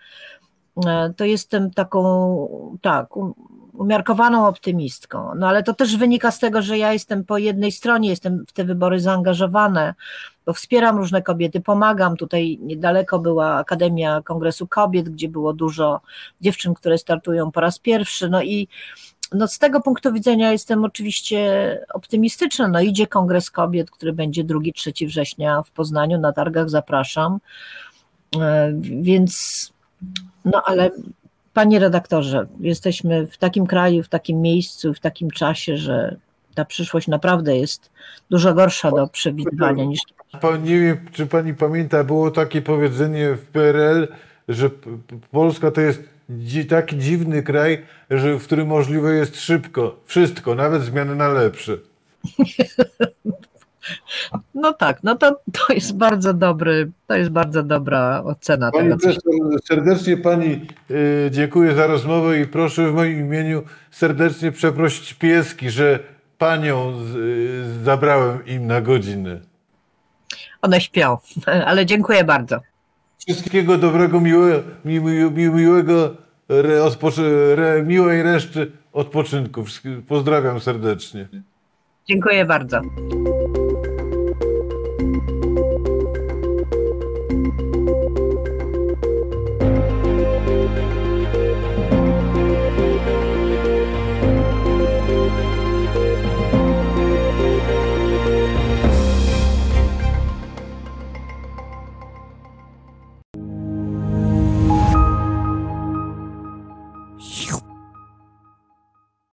e, to jestem taką, tak, um- umiarkowaną optymistką. No ale to też wynika z tego, że ja jestem po jednej stronie, jestem w te wybory zaangażowane, bo wspieram różne kobiety, pomagam. Tutaj niedaleko była Akademia Kongresu Kobiet, gdzie było dużo dziewczyn, które startują po raz pierwszy. No i no z tego punktu widzenia jestem oczywiście optymistyczna. No idzie Kongres Kobiet, który będzie 2-3 września w Poznaniu, na targach zapraszam. E, Więc, no ale panie redaktorze, jesteśmy w takim kraju, w takim miejscu, w takim czasie, że ta przyszłość naprawdę jest dużo gorsza do przewidywania niż Nie wiem, czy pani pamięta, było takie powiedzenie w PRL, że Polska to jest taki dziwny kraj, że, w którym możliwe jest szybko, wszystko, nawet zmiany na lepsze. No tak, no to, to jest bardzo dobry, to jest bardzo dobra ocena Pani tego, profesor, serdecznie pani y, dziękuję za rozmowę i proszę w moim imieniu serdecznie przeprosić pieski, że panią z, y, zabrałem im na godzinę. one śpią, ale dziękuję bardzo. Wszystkiego dobrego, miłe, mi, mi, mi, miłego, re, odpoczy, re, miłej reszty odpoczynku. Pozdrawiam serdecznie. Dziękuję bardzo.